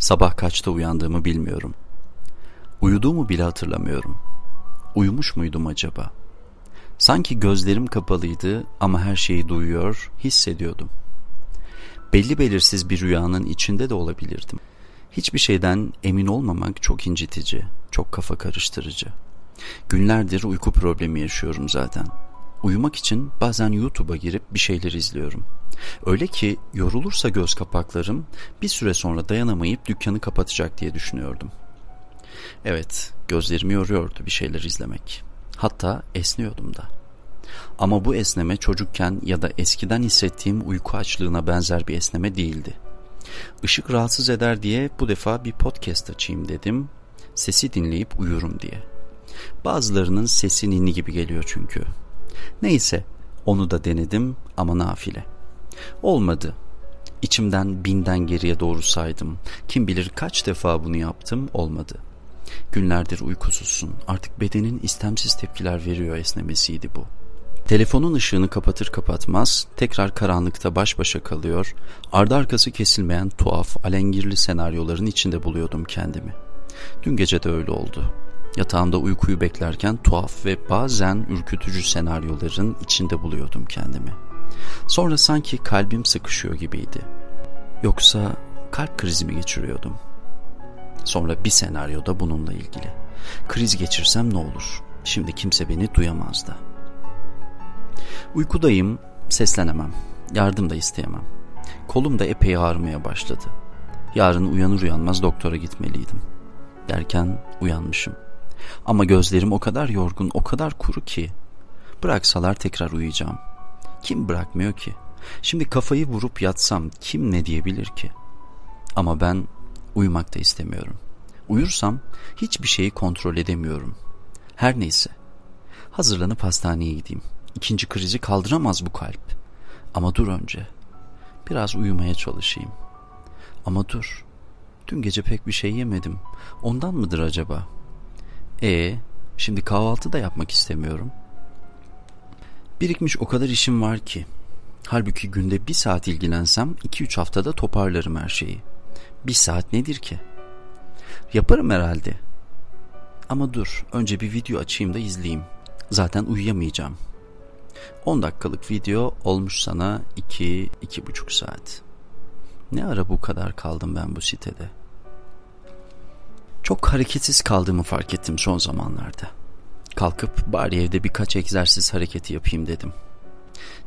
Sabah kaçta uyandığımı bilmiyorum. Uyuduğumu bile hatırlamıyorum. Uyumuş muydum acaba? Sanki gözlerim kapalıydı ama her şeyi duyuyor, hissediyordum. Belli belirsiz bir rüyanın içinde de olabilirdim. Hiçbir şeyden emin olmamak çok incitici, çok kafa karıştırıcı. Günlerdir uyku problemi yaşıyorum zaten. Uyumak için bazen YouTube'a girip bir şeyler izliyorum. Öyle ki yorulursa göz kapaklarım bir süre sonra dayanamayıp dükkanı kapatacak diye düşünüyordum. Evet, gözlerimi yoruyordu bir şeyler izlemek. Hatta esniyordum da. Ama bu esneme çocukken ya da eskiden hissettiğim uyku açlığına benzer bir esneme değildi. Işık rahatsız eder diye bu defa bir podcast açayım dedim. Sesi dinleyip uyurum diye. Bazılarının sesi ninni gibi geliyor çünkü. Neyse onu da denedim ama nafile. Olmadı. İçimden binden geriye doğru saydım. Kim bilir kaç defa bunu yaptım olmadı. Günlerdir uykusuzsun. Artık bedenin istemsiz tepkiler veriyor esnemesiydi bu. Telefonun ışığını kapatır kapatmaz tekrar karanlıkta baş başa kalıyor, ardı arkası kesilmeyen tuhaf, alengirli senaryoların içinde buluyordum kendimi. Dün gece de öyle oldu. Yatağımda uykuyu beklerken tuhaf ve bazen ürkütücü senaryoların içinde buluyordum kendimi. Sonra sanki kalbim sıkışıyor gibiydi. Yoksa kalp krizi mi geçiriyordum? Sonra bir senaryoda bununla ilgili. Kriz geçirsem ne olur? Şimdi kimse beni duyamaz da. Uykudayım, seslenemem. Yardım da isteyemem. Kolum da epey ağrımaya başladı. Yarın uyanır uyanmaz doktora gitmeliydim. Derken uyanmışım. Ama gözlerim o kadar yorgun, o kadar kuru ki. Bıraksalar tekrar uyuyacağım. Kim bırakmıyor ki? Şimdi kafayı vurup yatsam kim ne diyebilir ki? Ama ben uyumak da istemiyorum. Uyursam hiçbir şeyi kontrol edemiyorum. Her neyse. Hazırlanıp hastaneye gideyim. İkinci krizi kaldıramaz bu kalp. Ama dur önce. Biraz uyumaya çalışayım. Ama dur. Dün gece pek bir şey yemedim. Ondan mıdır acaba? E, şimdi kahvaltı da yapmak istemiyorum. Birikmiş o kadar işim var ki. Halbuki günde bir saat ilgilensem iki üç haftada toparlarım her şeyi. Bir saat nedir ki? Yaparım herhalde. Ama dur, önce bir video açayım da izleyeyim. Zaten uyuyamayacağım. 10 dakikalık video olmuş sana 2-2,5 saat. Ne ara bu kadar kaldım ben bu sitede? Çok hareketsiz kaldığımı fark ettim son zamanlarda. Kalkıp bari evde birkaç egzersiz hareketi yapayım dedim.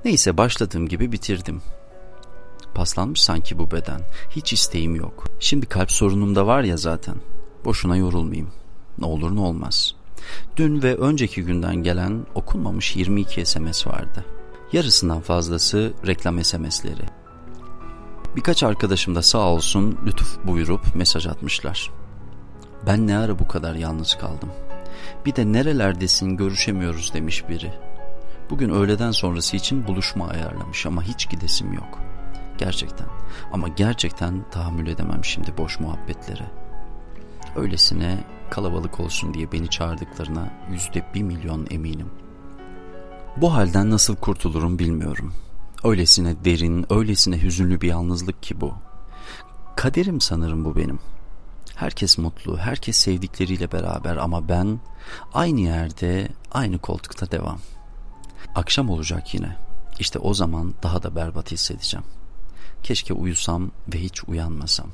Neyse başladığım gibi bitirdim. Paslanmış sanki bu beden. Hiç isteğim yok. Şimdi kalp sorunum da var ya zaten. Boşuna yorulmayayım. Ne olur ne olmaz. Dün ve önceki günden gelen okunmamış 22 SMS vardı. Yarısından fazlası reklam SMS'leri. Birkaç arkadaşım da sağ olsun lütuf buyurup mesaj atmışlar. Ben ne ara bu kadar yalnız kaldım. Bir de nerelerdesin görüşemiyoruz demiş biri. Bugün öğleden sonrası için buluşma ayarlamış ama hiç gidesim yok. Gerçekten ama gerçekten tahammül edemem şimdi boş muhabbetlere. Öylesine kalabalık olsun diye beni çağırdıklarına yüzde bir milyon eminim. Bu halden nasıl kurtulurum bilmiyorum. Öylesine derin, öylesine hüzünlü bir yalnızlık ki bu. Kaderim sanırım bu benim. Herkes mutlu, herkes sevdikleriyle beraber ama ben aynı yerde, aynı koltukta devam. Akşam olacak yine. İşte o zaman daha da berbat hissedeceğim. Keşke uyusam ve hiç uyanmasam.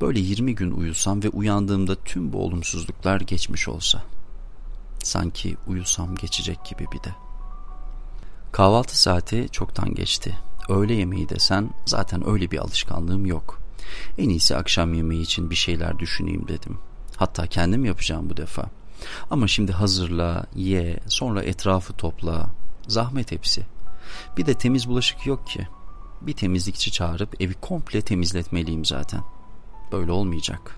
Böyle 20 gün uyusam ve uyandığımda tüm bu olumsuzluklar geçmiş olsa. Sanki uyusam geçecek gibi bir de. Kahvaltı saati çoktan geçti. Öğle yemeği desen zaten öyle bir alışkanlığım yok. En iyisi akşam yemeği için bir şeyler düşüneyim dedim. Hatta kendim yapacağım bu defa. Ama şimdi hazırla, ye, sonra etrafı topla. Zahmet hepsi. Bir de temiz bulaşık yok ki. Bir temizlikçi çağırıp evi komple temizletmeliyim zaten. Böyle olmayacak.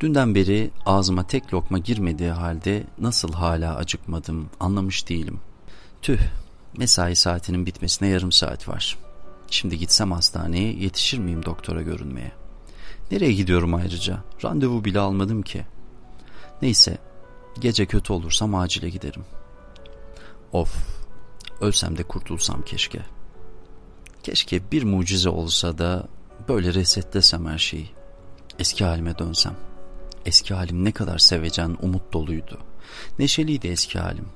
Dünden beri ağzıma tek lokma girmediği halde nasıl hala acıkmadım anlamış değilim. Tüh, mesai saatinin bitmesine yarım saat var. Şimdi gitsem hastaneye yetişir miyim doktora görünmeye? Nereye gidiyorum ayrıca? Randevu bile almadım ki. Neyse, gece kötü olursam acile giderim. Of, ölsem de kurtulsam keşke. Keşke bir mucize olsa da böyle resetlesem her şeyi. Eski halime dönsem. Eski halim ne kadar sevecen, umut doluydu. Neşeliydi eski halim.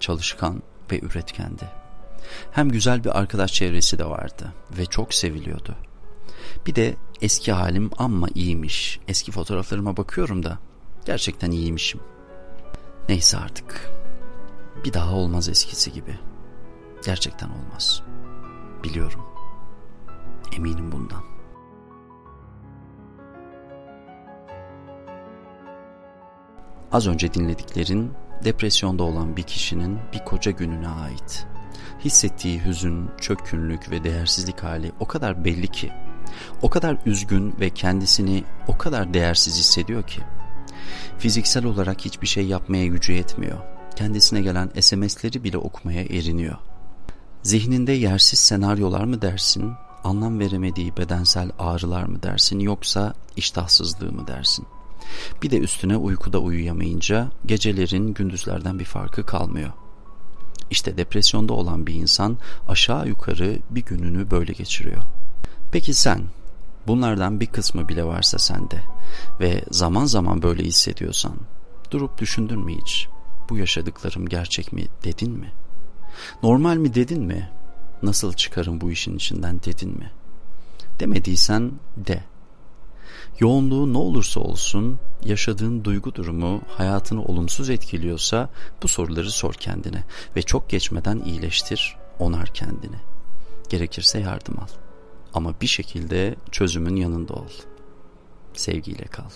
Çalışkan ve üretkendi. Hem güzel bir arkadaş çevresi de vardı ve çok seviliyordu. Bir de eski halim amma iyiymiş. Eski fotoğraflarıma bakıyorum da gerçekten iyiymişim. Neyse artık. Bir daha olmaz eskisi gibi. Gerçekten olmaz. Biliyorum. Eminim bundan. Az önce dinlediklerin depresyonda olan bir kişinin bir koca gününe ait. Hissettiği hüzün, çökkünlük ve değersizlik hali o kadar belli ki, o kadar üzgün ve kendisini o kadar değersiz hissediyor ki, fiziksel olarak hiçbir şey yapmaya gücü yetmiyor. Kendisine gelen SMS'leri bile okumaya eriniyor. Zihninde yersiz senaryolar mı dersin, anlam veremediği bedensel ağrılar mı dersin yoksa iştahsızlığı mı dersin? Bir de üstüne uykuda uyuyamayınca gecelerin gündüzlerden bir farkı kalmıyor. İşte depresyonda olan bir insan aşağı yukarı bir gününü böyle geçiriyor. Peki sen bunlardan bir kısmı bile varsa sende ve zaman zaman böyle hissediyorsan durup düşündün mü hiç? Bu yaşadıklarım gerçek mi dedin mi? Normal mi dedin mi? Nasıl çıkarım bu işin içinden dedin mi? Demediysen de. Yoğunluğu ne olursa olsun yaşadığın duygu durumu hayatını olumsuz etkiliyorsa bu soruları sor kendine ve çok geçmeden iyileştir, onar kendini. Gerekirse yardım al. Ama bir şekilde çözümün yanında ol. Sevgiyle kal.